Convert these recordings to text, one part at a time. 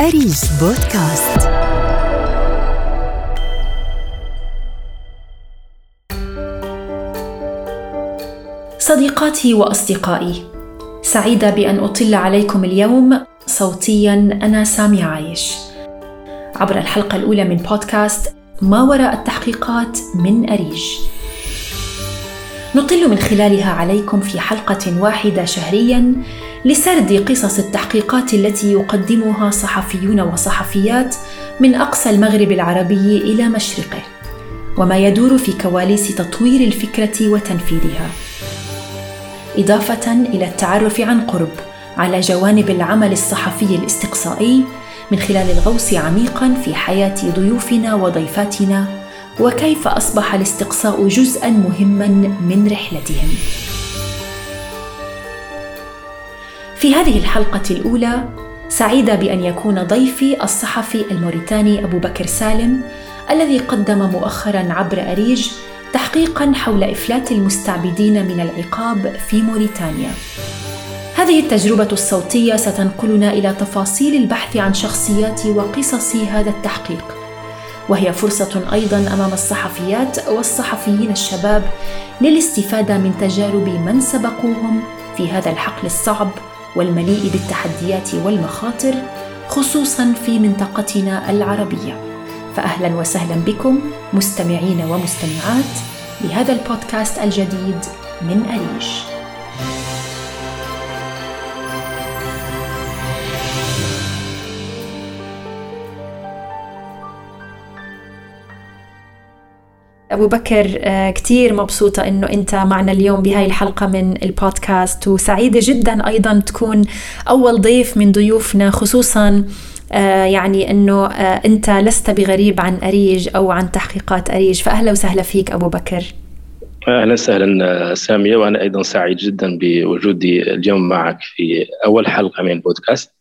أريج بودكاست صديقاتي وأصدقائي سعيدة بأن أطل عليكم اليوم صوتيا أنا سامي عايش. عبر الحلقة الأولى من بودكاست ما وراء التحقيقات من أريج. نطل من خلالها عليكم في حلقة واحدة شهريا لسرد قصص التحقيقات التي يقدمها صحفيون وصحفيات من أقصى المغرب العربي إلى مشرقه وما يدور في كواليس تطوير الفكرة وتنفيذها. إضافة إلى التعرف عن قرب على جوانب العمل الصحفي الاستقصائي من خلال الغوص عميقا في حياة ضيوفنا وضيفاتنا وكيف أصبح الاستقصاء جزءا مهما من رحلتهم. في هذه الحلقة الأولى سعيدة بأن يكون ضيفي الصحفي الموريتاني أبو بكر سالم الذي قدم مؤخرا عبر أريج تحقيقا حول إفلات المستعبدين من العقاب في موريتانيا. هذه التجربة الصوتية ستنقلنا إلى تفاصيل البحث عن شخصيات وقصص هذا التحقيق. وهي فرصة أيضا أمام الصحفيات والصحفيين الشباب للاستفادة من تجارب من سبقوهم في هذا الحقل الصعب والمليء بالتحديات والمخاطر خصوصا في منطقتنا العربية فاهلا وسهلا بكم مستمعين ومستمعات لهذا البودكاست الجديد من أريج. أبو بكر آه، كثير مبسوطة إنه أنت معنا اليوم بهاي الحلقة من البودكاست. وسعيدة جدا أيضا تكون أول ضيف من ضيوفنا خصوصا آه، يعني إنه آه، أنت لست بغريب عن أريج أو عن تحقيقات أريج. فاهلا وسهلا فيك أبو بكر. أهلا وسهلا سامية. وأنا أيضا سعيد جدا بوجودي اليوم معك في أول حلقة من البودكاست.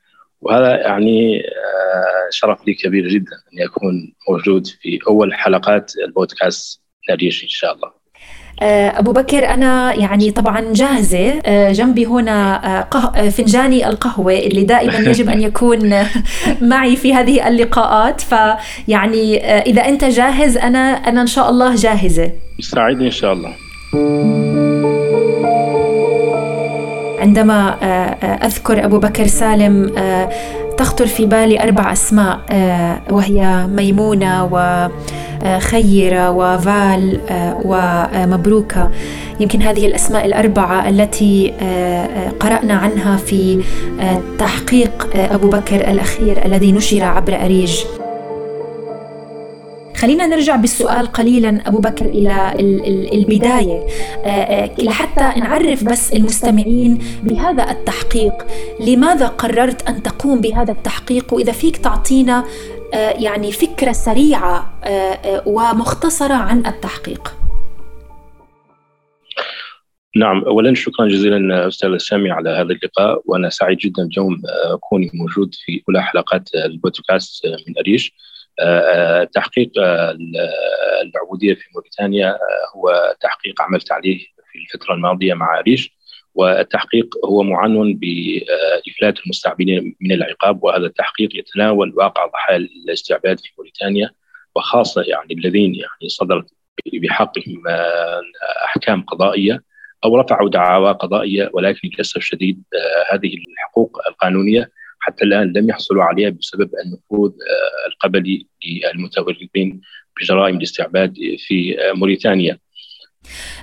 وهذا يعني آه، شرف لي كبير جدا ان يكون موجود في أول حلقات البودكاست نريش إن شاء الله. آه، أبو بكر أنا يعني طبعا جاهزة آه، جنبي هنا فنجاني القهوة اللي دائما يجب أن يكون معي في هذه اللقاءات. فيعني إذا أنت جاهز أنا أنا إن شاء الله جاهزة. سعيد إن شاء الله. عندما أذكر أبو بكر سالم تخطر في بالي أربع أسماء وهي ميمونة و خيرة وفال آه، ومبروكة يمكن هذه الأسماء الأربعة التي آه، قرأنا عنها في آه، تحقيق أبو بكر الأخير الذي نشر عبر أريج. خلينا نرجع بالسؤال قليلا أبو بكر إلى البداية. لحتى نعرف بس المستمعين بهذا التحقيق لماذا قررت أن تقوم بهذا التحقيق؟ وإذا فيك تعطينا آه، يعني فكرة سريعة آه، آه، ومختصرة عن التحقيق. نعم اولا شكرا جزيلا أستاذ سامي على هذا اللقاء وأنا سعيد جدا اليوم كوني موجود في أولى حلقات البودكاست من أريش. تحقيق العبودية في موريتانيا هو تحقيق عملت عليه في الفترة الماضية مع اريش والتحقيق هو معنون بإفلات المستعبدين من العقاب وهذا التحقيق يتناول واقع ضحايا الاستعباد في موريتانيا وخاصة يعني الذين يعني صدرت بحقهم أحكام قضائية أو رفعوا دعاوى قضائية ولكن للأسف الشديد هذه الحقوق القانونية حتى الآن لم يحصلوا عليها بسبب النفوذ القبلي للمتورطين بجرائم الاستعباد في موريتانيا.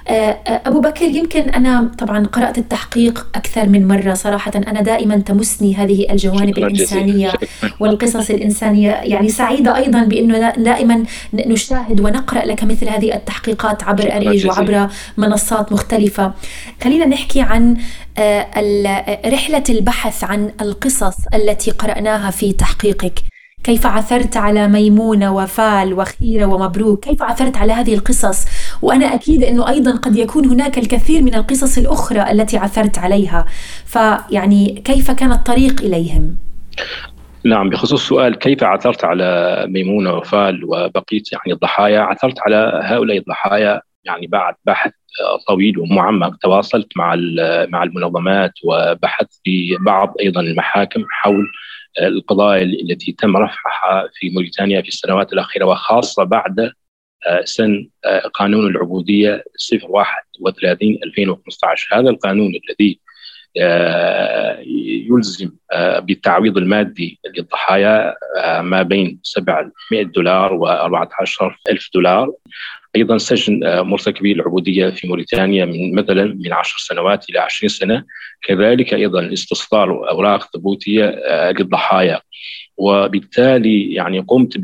آه، آه، أبو بكر يمكن أنا طبعا قرأت التحقيق أكثر من مرة. صراحة أنا دائما تمسني هذه الجوانب الإنسانية والقصص الإنسانية. يعني سعيدة أيضا بأنه دائما نشاهد ونقرأ لك مثل هذه التحقيقات عبر أريج وعبر منصات مختلفة. خلينا نحكي عن آه، رحلة البحث عن القصص التي قرأناها في تحقيقك. كيف عثرت على ميمونة وفال وخيرة ومبروك؟ كيف عثرت على هذه القصص؟ وأنا أكيد أنه أيضا قد يكون هناك الكثير من القصص الأخرى التي عثرت عليها. فيعني كيف كان الطريق إليهم؟ نعم بخصوص سؤال كيف عثرت على ميمونة وفال وبقيه يعني الضحايا عثرت على هؤلاء الضحايا يعني بعد بحث طويل ومعمق تواصلت مع مع المنظمات وبحثت في بعض أيضا المحاكم حول القضايا التي تم رفعها في موريتانيا في السنوات الأخيرة وخاصة بعد سن قانون العبودية 031 2015 هذا القانون الذي يلزم بالتعويض المادي للضحايا ما بين 700 دولار و 14 ألف دولار. أيضا سجن مرتكبي العبودية في موريتانيا من مثلا من 10 سنوات إلى 20 سنة. كذلك أيضا استصدار أوراق ثبوتية للضحايا. وبالتالي يعني قمت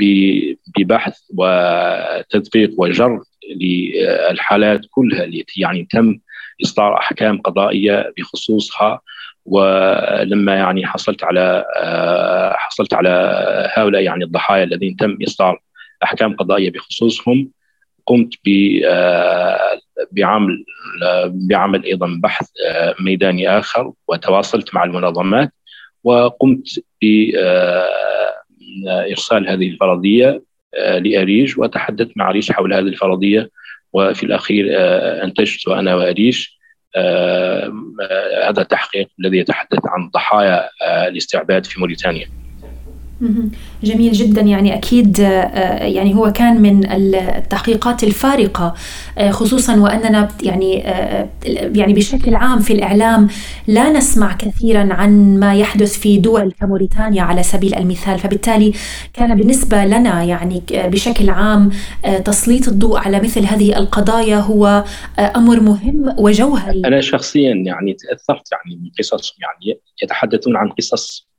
ببحث وتدقيق وجر للحالات كلها التي يعني تم إصدار أحكام قضائية بخصوصها ولما يعني حصلت على حصلت على هؤلاء يعني الضحايا الذين تم إصدار أحكام قضائية بخصوصهم قمت بعمل بعمل أيضا بحث ميداني آخر وتواصلت مع المنظمات وقمت بارسال هذه الفرضية لأريج وتحدثت مع أريج حول هذه الفرضية وفي الأخير أنتجت أنا واريج هذا التحقيق الذي يتحدث عن ضحايا الاستعباد في موريتانيا. جميل جدا. يعني أكيد آه، يعني هو كان من التحقيقات الفارقة آه، خصوصا وأننا يعني آه، يعني بشكل عام في الإعلام لا نسمع كثيرا عن ما يحدث في دول كموريتانيا على سبيل المثال. فبالتالي كان بالنسبة لنا يعني بشكل عام تسليط الضوء على مثل هذه القضايا هو أمر مهم وجوهري. أنا شخصيا يعني تأثرت يعني من قصص يعني يتحدثون عن قصص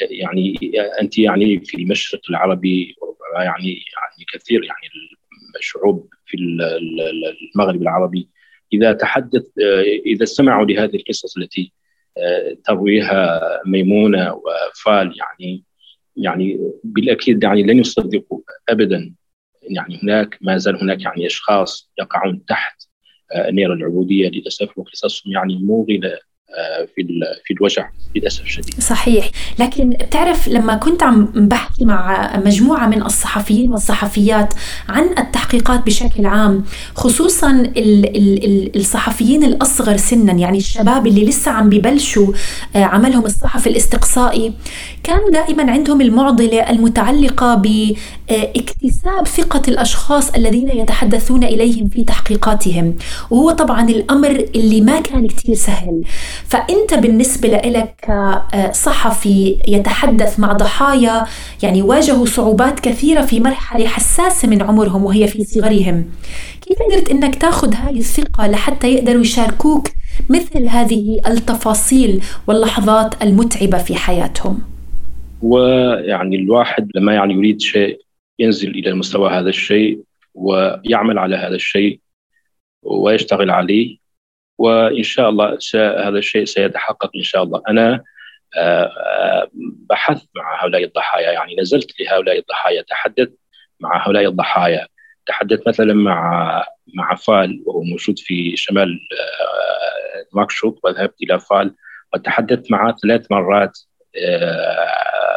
يعني أنت يعني في المشرق العربي يعني يعني كثير يعني الشعوب في المغرب العربي. إذا تحدث إذا استمعوا لهذه القصص التي ترويها ميمونة وفال يعني يعني بالأكيد يعني لن يصدقوا ابدا. يعني هناك ما زال هناك يعني أشخاص يقعون تحت نير العبودية للأسف وقصصهم يعني موغله في في الوجع للأسف الشديد. صحيح، لكن بتعرف لما كنت عم بحكي مع مجموعة من الصحفيين والصحفيات عن التحقيقات بشكل عام، خصوصا ال ال الصحفيين الأصغر سنا يعني الشباب اللي لسه عم ببلشوا آه، عملهم الصحفي الاستقصائي، كانوا دائما عندهم المعضلة المتعلقة باكتساب ثقة الأشخاص الذين يتحدثون إليهم في تحقيقاتهم، وهو طبعا الأمر اللي ما كان كثير سهل. فأنت بالنسبة لك كصحفي يتحدث مع ضحايا يعني واجهوا صعوبات كثيرة في مرحلة حساسة من عمرهم وهي في صغرهم. كيف قدرت أنك تاخذ هذه الثقة لحتى يقدروا يشاركوك مثل هذه التفاصيل واللحظات المتعبة في حياتهم؟ ويعني الواحد لما يعني يريد شيء ينزل إلى مستوى هذا الشيء ويعمل على هذا الشيء ويشتغل عليه. وإن شاء الله هذا الشيء سيتحقق إن شاء الله. أنا آه، آه، بحثت مع هؤلاء الضحايا يعني نزلت لهؤلاء الضحايا تحدثت مع هؤلاء الضحايا تحدثت مثلا مع مع فال وهو موجود في شمال آه، نواكشوط وذهبت إلى فال وتحدثت معه ثلاث مرات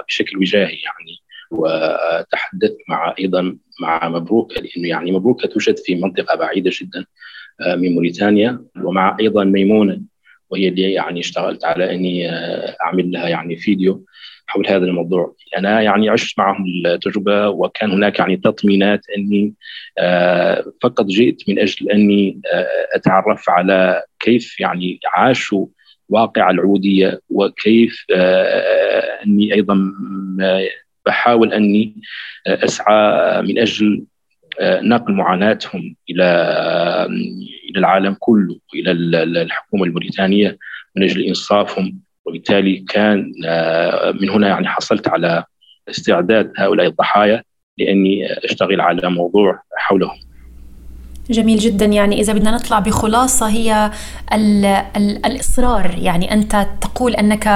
بشكل وجاهي يعني وتحدثت مع أيضا مع مبروكه لأنه يعني مبروكه توجد في منطقة بعيدة جدا. من موريتانيا ومع أيضا ميمونة وهي اللي يعني اشتغلت على إني آه، أعمل لها يعني فيديو حول هذا الموضوع. أنا يعني عشت معهم التجربة وكان هناك يعني تطمينات إني آه، فقط جئت من أجل إني أتعرف على كيف يعني عاشوا واقع العوديه وكيف إني أيضا بحاول إني أسعى من أجل نقل معاناتهم إلى إلى العالم كله والى الحكومة الموريتانية من أجل إنصافهم. وبالتالي كان آه، من هنا يعني حصلت على استعداد هؤلاء الضحايا لأني أشتغل على موضوع حولهم. جميل جدا. يعني إذا بدنا نطلع بخلاصة هي ال ال الإصرار. يعني أنت تقول أنك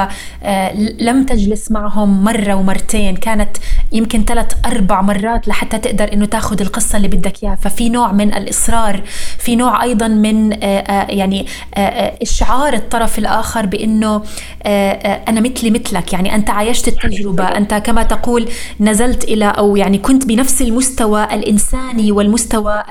آه، لم تجلس معهم مرة ومرتين. كانت يمكن ثلاث أربع مرات لحتى تقدر إنه تاخذ القصة اللي بدك إياها. ففي نوع من الإصرار في نوع أيضا من يعني إشعار الطرف الآخر بإنه أنا مثلي مثلك. يعني أنت عايشت التجربة. أنت كما تقول نزلت إلى أو يعني كنت بنفس المستوى الإنساني والمستوى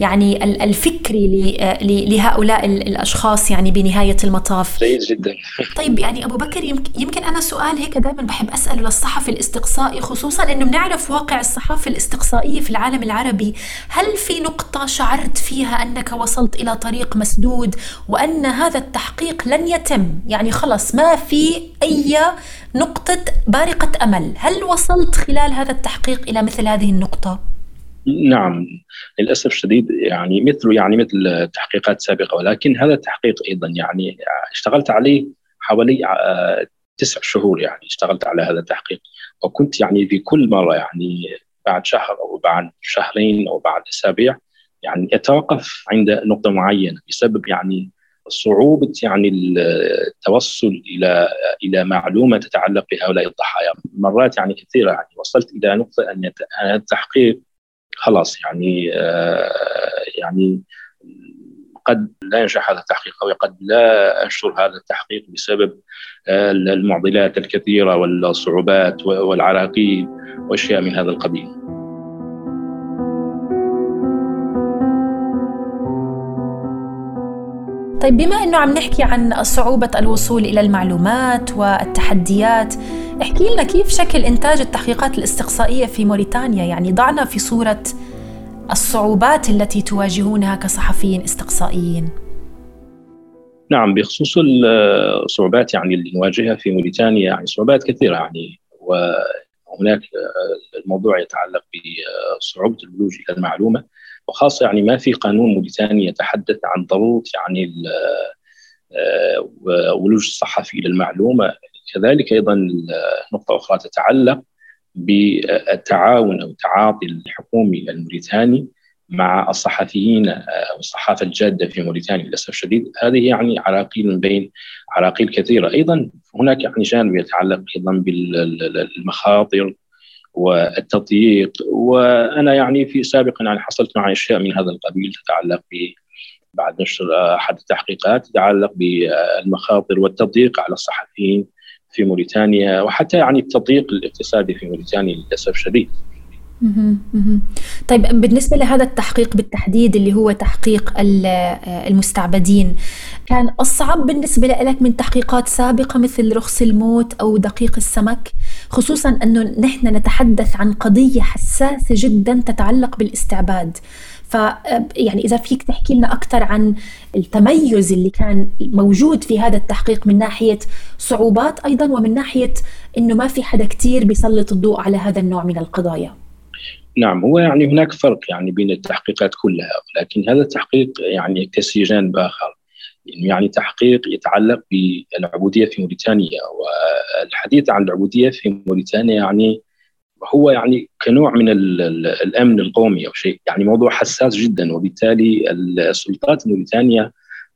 يعني الفكري لهؤلاء الأشخاص يعني بنهاية المطاف. جيد جدا. طيب يعني أبو بكر يمكن أنا سؤال هيك دائما بحب أسأله للصحفي الاستقصائي خصوصا إنه بنعرف واقع الصحافة الاستقصائية في العالم العربي. هل في نقطة شعرت فيها أنك وصلت إلى طريق مسدود وأن هذا التحقيق لن يتم؟ يعني خلص ما في أي نقطة بارقة أمل. هل وصلت خلال هذا التحقيق إلى مثل هذه النقطة؟ نعم للأسف الشديد يعني مثله يعني مثل تحقيقات سابقة ولكن هذا التحقيق أيضا يعني اشتغلت عليه حوالي آه، تسع شهور يعني اشتغلت على هذا التحقيق. وكنت يعني في كل مرة يعني بعد شهر أو بعد شهرين أو بعد أسابيع يعني أتوقف عند نقطة معينة بسبب يعني صعوبة يعني التوصل إلى إلى معلومة تتعلق بهؤلاء الضحايا. مرات يعني كثيرة يعني وصلت إلى نقطة أن التحقيق خلاص يعني آه، يعني قد لا ينجح هذا التحقيق أو قد لا أنشر هذا التحقيق بسبب آه، المعضلات الكثيرة والصعوبات والعراقيل وأشياء من هذا القبيل. طيب بما إنه عم نحكي عن صعوبة الوصول إلى المعلومات والتحديات، احكي لنا كيف شكل إنتاج التحقيقات الاستقصائية في موريتانيا، يعني ضعنا في صورة الصعوبات التي تواجهونها كصحفيين استقصائيين؟ نعم بخصوص الصعوبات يعني اللي نواجهها في موريتانيا يعني صعوبات كثيرة يعني وهناك الموضوع يتعلق بصعوبة الولوج إلى المعلومة وخاصة يعني ما في قانون موريتاني يتحدث عن ضرورة يعني ولوج الصحفي إلى المعلومة كذلك أيضا نقطة أخرى تتعلق بالتعاون أو التعاطي الحكومي الموريتاني مع الصحفيين أو الصحافة الجادة في موريتانيا للأسف الشديد. هذه يعني عراقيل من بين عراقيل كثيرة. أيضا هناك يعني جانب يتعلق أيضا بالمخاطر والتضييق. وأنا يعني في سابقا يعني حصلت معي أشياء من هذا القبيل تتعلق ب بعد نشر أحد التحقيقات تتعلق بالمخاطر والتضييق على الصحفيين في موريتانيا وحتى يعني التضييق الاقتصادي في موريتانيا للأسف الشديد. طيب بالنسبة لهذا التحقيق بالتحديد اللي هو تحقيق المستعبدين كان أصعب بالنسبة لك من تحقيقات سابقة مثل رخص الموت أو دقيق السمك خصوصا أنه نحن نتحدث عن قضية حساسة جدا تتعلق بالاستعباد ف يعني إذا فيك تحكي لنا أكثر عن التميز اللي كان موجود في هذا التحقيق من ناحية صعوبات أيضا ومن ناحية إنه ما في حدا كثير بيسلط الضوء على هذا النوع من القضايا. نعم هو يعني هناك فرق يعني بين التحقيقات كلها ولكن هذا التحقيق يعني يكتسي جانب اخر يعني تحقيق يتعلق بالعبودية في موريتانيا. والحديث عن العبودية في موريتانيا يعني هو يعني كنوع من الأمن القومي أو شيء. يعني موضوع حساس جدا. وبالتالي السلطات الموريتانيا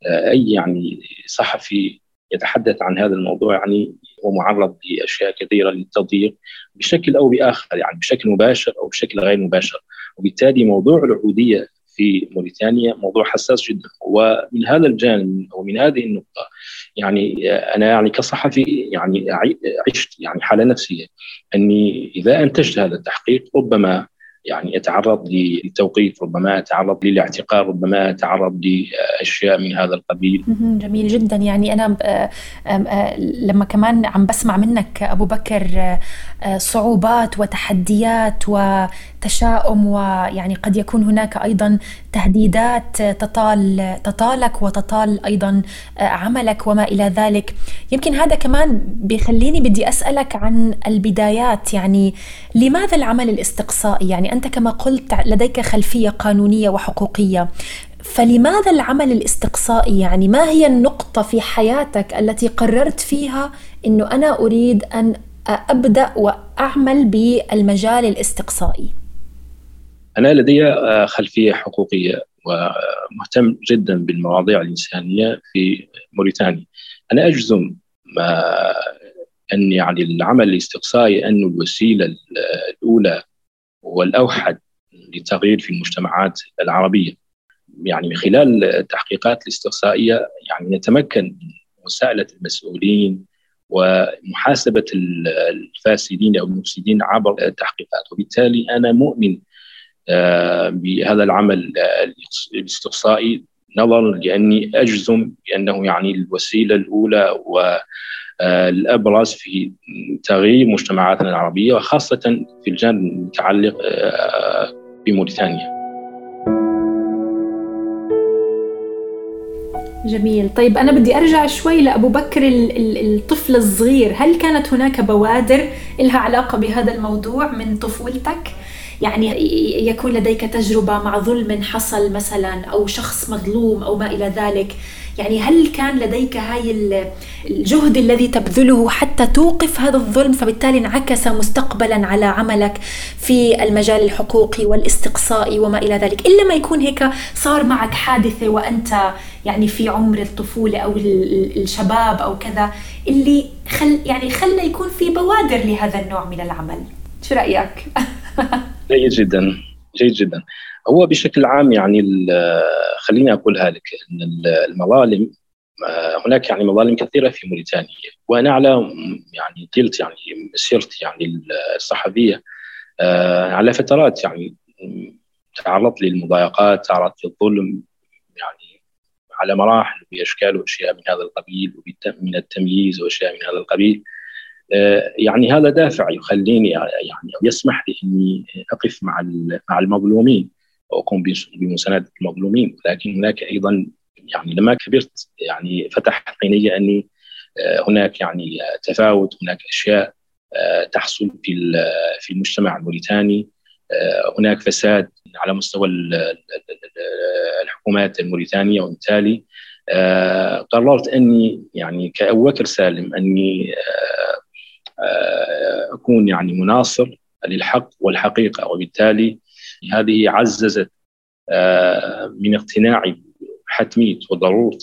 آه، أي يعني صحفي يتحدث عن هذا الموضوع يعني هو معرض لأشياء كثيرة للتضييق بشكل أو بآخر يعني بشكل مباشر أو بشكل غير مباشر. وبالتالي موضوع العبودية في موريتانيا موضوع حساس جدا. ومن هذا الجانب أو من هذه النقطة يعني أنا يعني كصحفي يعني عشت يعني حالة نفسية أني إذا أنتجت هذا التحقيق ربما يعني اتعرض للتوقيف ربما اتعرض للاعتقال ربما اتعرض لأشياء من هذا القبيل. جميل جدا. يعني أنا لما كمان عم بسمع منك أبو بكر صعوبات وتحديات وتشاؤم ويعني قد يكون هناك أيضا تهديدات تطال تطالك وتطال أيضا عملك وما إلى ذلك. يمكن هذا كمان بيخليني بدي أسألك عن البدايات. يعني لماذا العمل الاستقصائي؟ يعني أنت كما قلت لديك خلفية قانونية وحقوقية. فلماذا العمل الاستقصائي؟ يعني ما هي النقطة في حياتك التي قررت فيها إنه أنا أريد أن أبدأ وأعمل بالمجال الاستقصائي؟ أنا لدي خلفية حقوقية ومهتم جدا بالمواضيع الإنسانية في موريتانيا. أنا أجزم ما ان يعني العمل الاستقصائي انه الوسيلة الأولى والاوحد للتغيير في المجتمعات العربية. يعني من خلال التحقيقات الاستقصائيه يعني نتمكن من مساءلة المسؤولين ومحاسبة الفاسدين أو المفسدين عبر التحقيقات وبالتالي أنا مؤمن آه، بهذا العمل الاستقصائي نظرا لأني أجزم بأنه يعني الوسيلة الأولى والابرز في تغيير مجتمعاتنا العربية وخاصة في الجانب المتعلق آه، بموريتانيا. جميل طيب أنا بدي أرجع شوي لأبو بكر الطفل الصغير هل كانت هناك بوادر لها علاقة بهذا الموضوع من طفولتك؟ يعني يكون لديك تجربة مع ظلم حصل مثلا أو شخص مظلوم أو ما إلى ذلك. يعني هل كان لديك هاي الجهد الذي تبذله حتى توقف هذا الظلم فبالتالي انعكس مستقبلا على عملك في المجال الحقوقي والاستقصائي وما إلى ذلك؟ إلا ما يكون هيك صار معك حادثة وأنت يعني في عمر الطفولة أو الشباب أو كذا اللي خل يعني خلى يكون في بوادر لهذا النوع من العمل. شو رأيك؟ جيد جدا جيد جدا. هو بشكل عام يعني خليني اقولها لك إن المظالم آه، هناك يعني مظالم كثيرة في موريتانيا. وأنا على يعني قلت يعني مسيرتي يعني الصحفية آه، على فترات يعني تعرضت للمضايقات تعرضت للظلم يعني على مراحل بأشكال وأشياء من هذا القبيل من التمييز وأشياء من هذا القبيل. يعني هذا دافع يخليني يعني أو يسمح لي إني أقف مع مع المظلومين وأقوم بمساندة المظلومين. لكن هناك أيضا يعني لما كبرت يعني فتح عيني أني آه، هناك يعني تفاوت هناك أشياء آه، تحصل في في المجتمع الموريتاني. هناك فساد على مستوى الحكومات الموريتانية. وبالتالي قررت أني يعني كأبو بكر سالم أني آه، أكون يعني مناصر للحق والحقيقة وبالتالي هذه عززت آه، من اقتناعي بحتميه وضرورة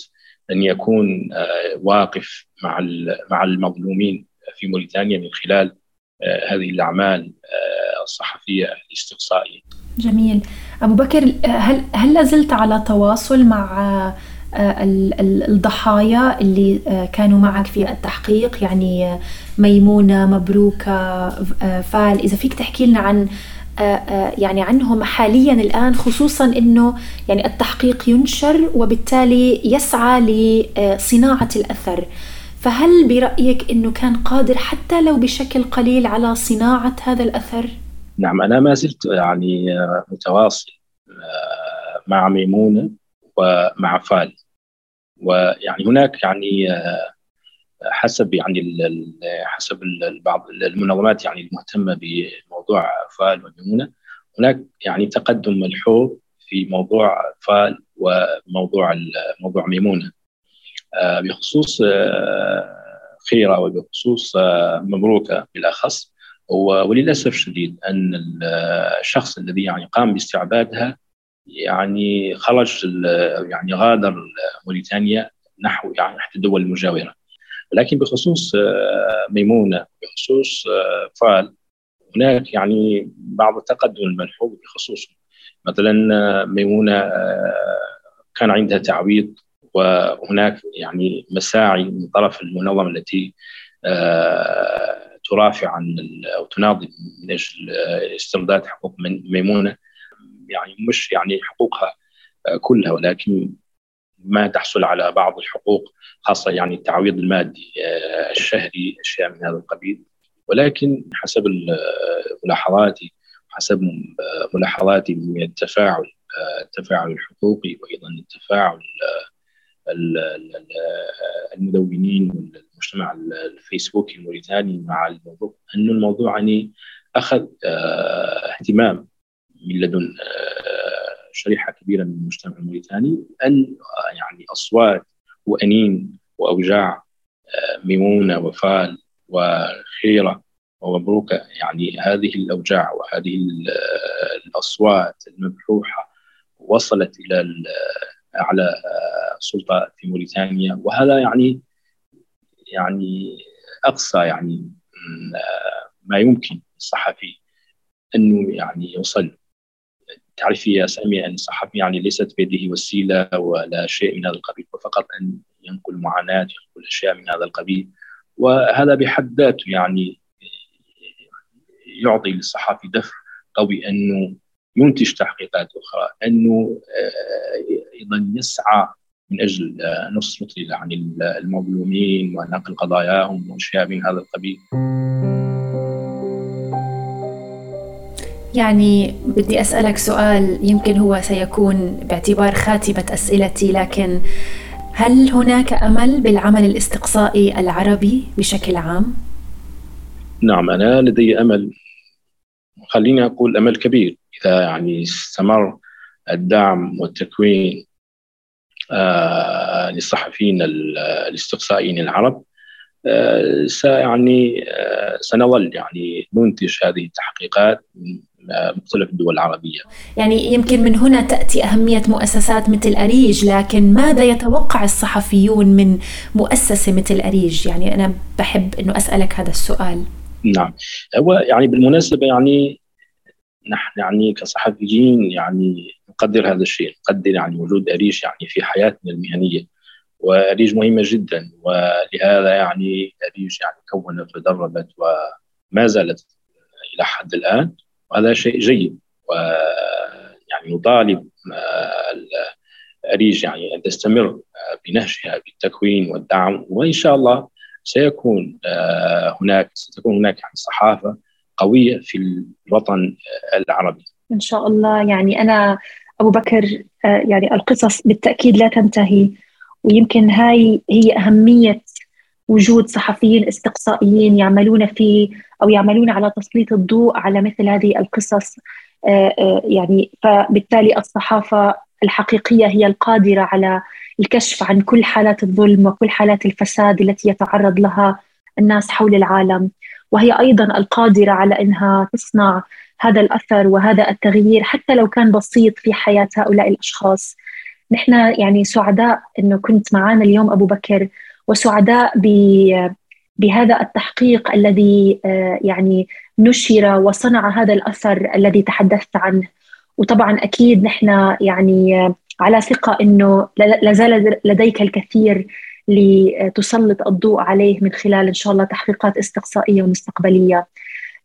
أن يكون آه، واقف مع مع المظلومين في موريتانيا من خلال هذه الأعمال الصحفية الاستقصائية. جميل، أبو بكر هل هل لازلت على تواصل مع الضحايا اللي كانوا معك في التحقيق يعني ميمونة مبروكة آه، فال. إذا فيك تحكي لنا عن آه، آه، يعني عنهم حاليا الآن خصوصا أنه يعني التحقيق ينشر وبالتالي يسعى لصناعة الأثر. فهل برأيك أنه كان قادر حتى لو بشكل قليل على صناعة هذا الأثر؟ نعم أنا ما زلت يعني متواصل مع ميمونة ومع فال. ويعني هناك يعني حسب يعني حسب بعض المنظمات يعني المهتمة بموضوع فال وميمونه هناك يعني تقدم ملحوظ في موضوع فال وموضوع موضوع ميمونة. آه، بخصوص آه، خيرة وبخصوص آه، مبروكة بالأخص وللأسف الشديد أن الشخص الذي يعني قام باستعبادها يعني خرج يعني غادر موريتانيا نحو يعني احدى الدول المجاورة. لكن بخصوص آه، ميمونة بخصوص آه، فال هناك يعني بعض التقدم الملحوظ بخصوصه. مثلا آه، ميمونة كان عندها تعويض وهناك يعني مساعي من طرف المنظمة التي ترافع عن أو تناضل من أجل استرداد حقوق ميمونة. يعني مش يعني حقوقها كلها ولكن ما تحصل على بعض الحقوق خاصة يعني التعويض المادي آه، الشهري أشياء من هذا القبيل. ولكن حسب ملاحظاتي حسب ملاحظاتي من التفاعل آه، التفاعل الحقوقي وأيضا التفاعل المدونين والمجتمع الفيسبوكي الموريتاني مع الموضوع انه الموضوع يعني آه، اهتمام. من لدن شريحة كبيرة من المجتمع الموريتاني. أن يعني أصوات وأنين وأوجاع آه، ميمونة وفال وخيرة ومبروكة يعني هذه الأوجاع وهذه الأصوات المبحوحة وصلت إلى اعلى سلطة في موريتانيا. وهذا يعني يعني أقصى يعني ما يمكن الصحفي أنه يعني يوصل. تعرفي يا سامي أن الصحفي يعني ليست بيده وسيلة ولا شيء من هذا القبيل وفقط أن ينقل معاناة ينقل أشياء من هذا القبيل وهذا بحد ذاته يعني يعطي للصحفي دفع قوي أنه ينتج تحقيقات أخرى أنه آه، أيضا يسعى من أجل آه، نصرة يعني المظلومين ونقل قضاياهم وأشياء من هذا القبيل. يعني بدي أسألك سؤال يمكن هو سيكون باعتبار خاتمة أسئلتي لكن هل هناك أمل بالعمل الاستقصائي العربي بشكل عام؟ نعم أنا لدي أمل خليني أقول أمل كبير إذا يعني استمر الدعم والتكوين آه للصحفيين الاستقصائيين العرب آه سيعني آه سنظل يعني ننتج هذه التحقيقات مختلف الدول العربية. يعني يمكن من هنا تأتي أهمية مؤسسات مثل أريج لكن ماذا يتوقع الصحفيون من مؤسسة مثل أريج؟ يعني أنا بحب أنه أسألك هذا السؤال. نعم. هو يعني بالمناسبة يعني نحن يعني كصحفيين يعني نقدر هذا الشيء نقدر يعني وجود أريج يعني في حياتنا المهنية. وأريج مهمة جدا ولهذا يعني أريج يعني كونت ودربت وما زالت إلى حد الآن. وهذا شيء جيد. ويعني نطالب أريج يعني أن تستمر بنهجها بالتكوين والدعم. وإن شاء الله سيكون هناك ستكون هناك يعني صحافة قوية في الوطن العربي. إن شاء الله. يعني أنا أبو بكر يعني القصص بالتأكيد لا تنتهي ويمكن هاي هي أهمية وجود صحفيين استقصائيين يعملون في أو يعملون على تسليط الضوء على مثل هذه القصص. آه، آه، يعني فبالتالي الصحافة الحقيقية هي القادرة على الكشف عن كل حالات الظلم وكل حالات الفساد التي يتعرض لها الناس حول العالم. وهي أيضا القادرة على إنها تصنع هذا الأثر وهذا التغيير حتى لو كان بسيط في حياة هؤلاء الأشخاص. نحن يعني سعداء إنه كنت معنا اليوم أبو بكر. وسعداء بهذا التحقيق الذي آه، يعني نشر وصنع هذا الأثر الذي تحدثت عنه. وطبعا أكيد نحن يعني آه، على ثقة إنه لا زال لديك الكثير لتسلط الضوء عليه من خلال إن شاء الله تحقيقات استقصائية ومستقبلية.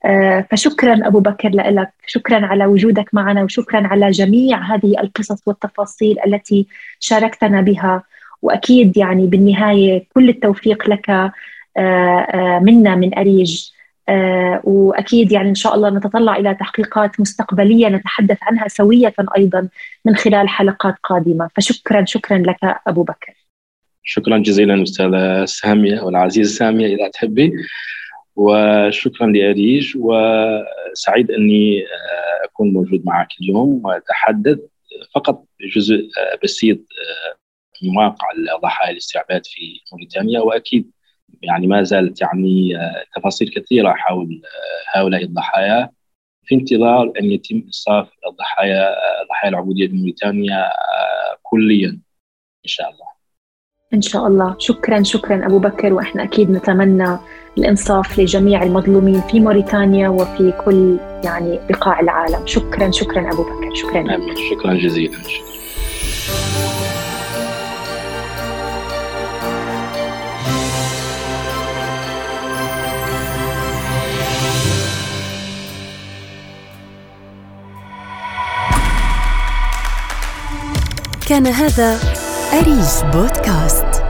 آه، فشكرا أبو بكر لك، شكرا على وجودك معنا وشكرا على جميع هذه القصص والتفاصيل التي شاركتنا بها. وأكيد يعني بالنهاية كل التوفيق لك آه، آه، منا من أريج. آه، وأكيد يعني إن شاء الله نتطلع إلى تحقيقات مستقبلية نتحدث عنها سوية أيضا من خلال حلقات قادمة. فشكرا شكرا لك أبو بكر. شكرا جزيلا أستاذة سامية والعزيزه سامية إذا تحبي. وشكرا لأريج. وسعيد أني أكون موجود معك اليوم وأتحدث فقط جزء بسيط من واقع الضحايا الاستعباد في موريتانيا وأكيد يعني ما زالت يعني آه، تفاصيل كثيرة حول آه، هؤلاء الضحايا في انتظار أن يتم إنصاف الضحايا آه، ضحايا العبودية في موريتانيا كليا إن شاء الله. إن شاء الله شكرا شكرا أبو بكر وإحنا أكيد نتمنى الإنصاف لجميع المظلومين في موريتانيا وفي كل يعني بقاع العالم شكرا شكرا أبو بكر شكرا. شكرا جزيلا شكرا. كان هذا أريج بودكاست.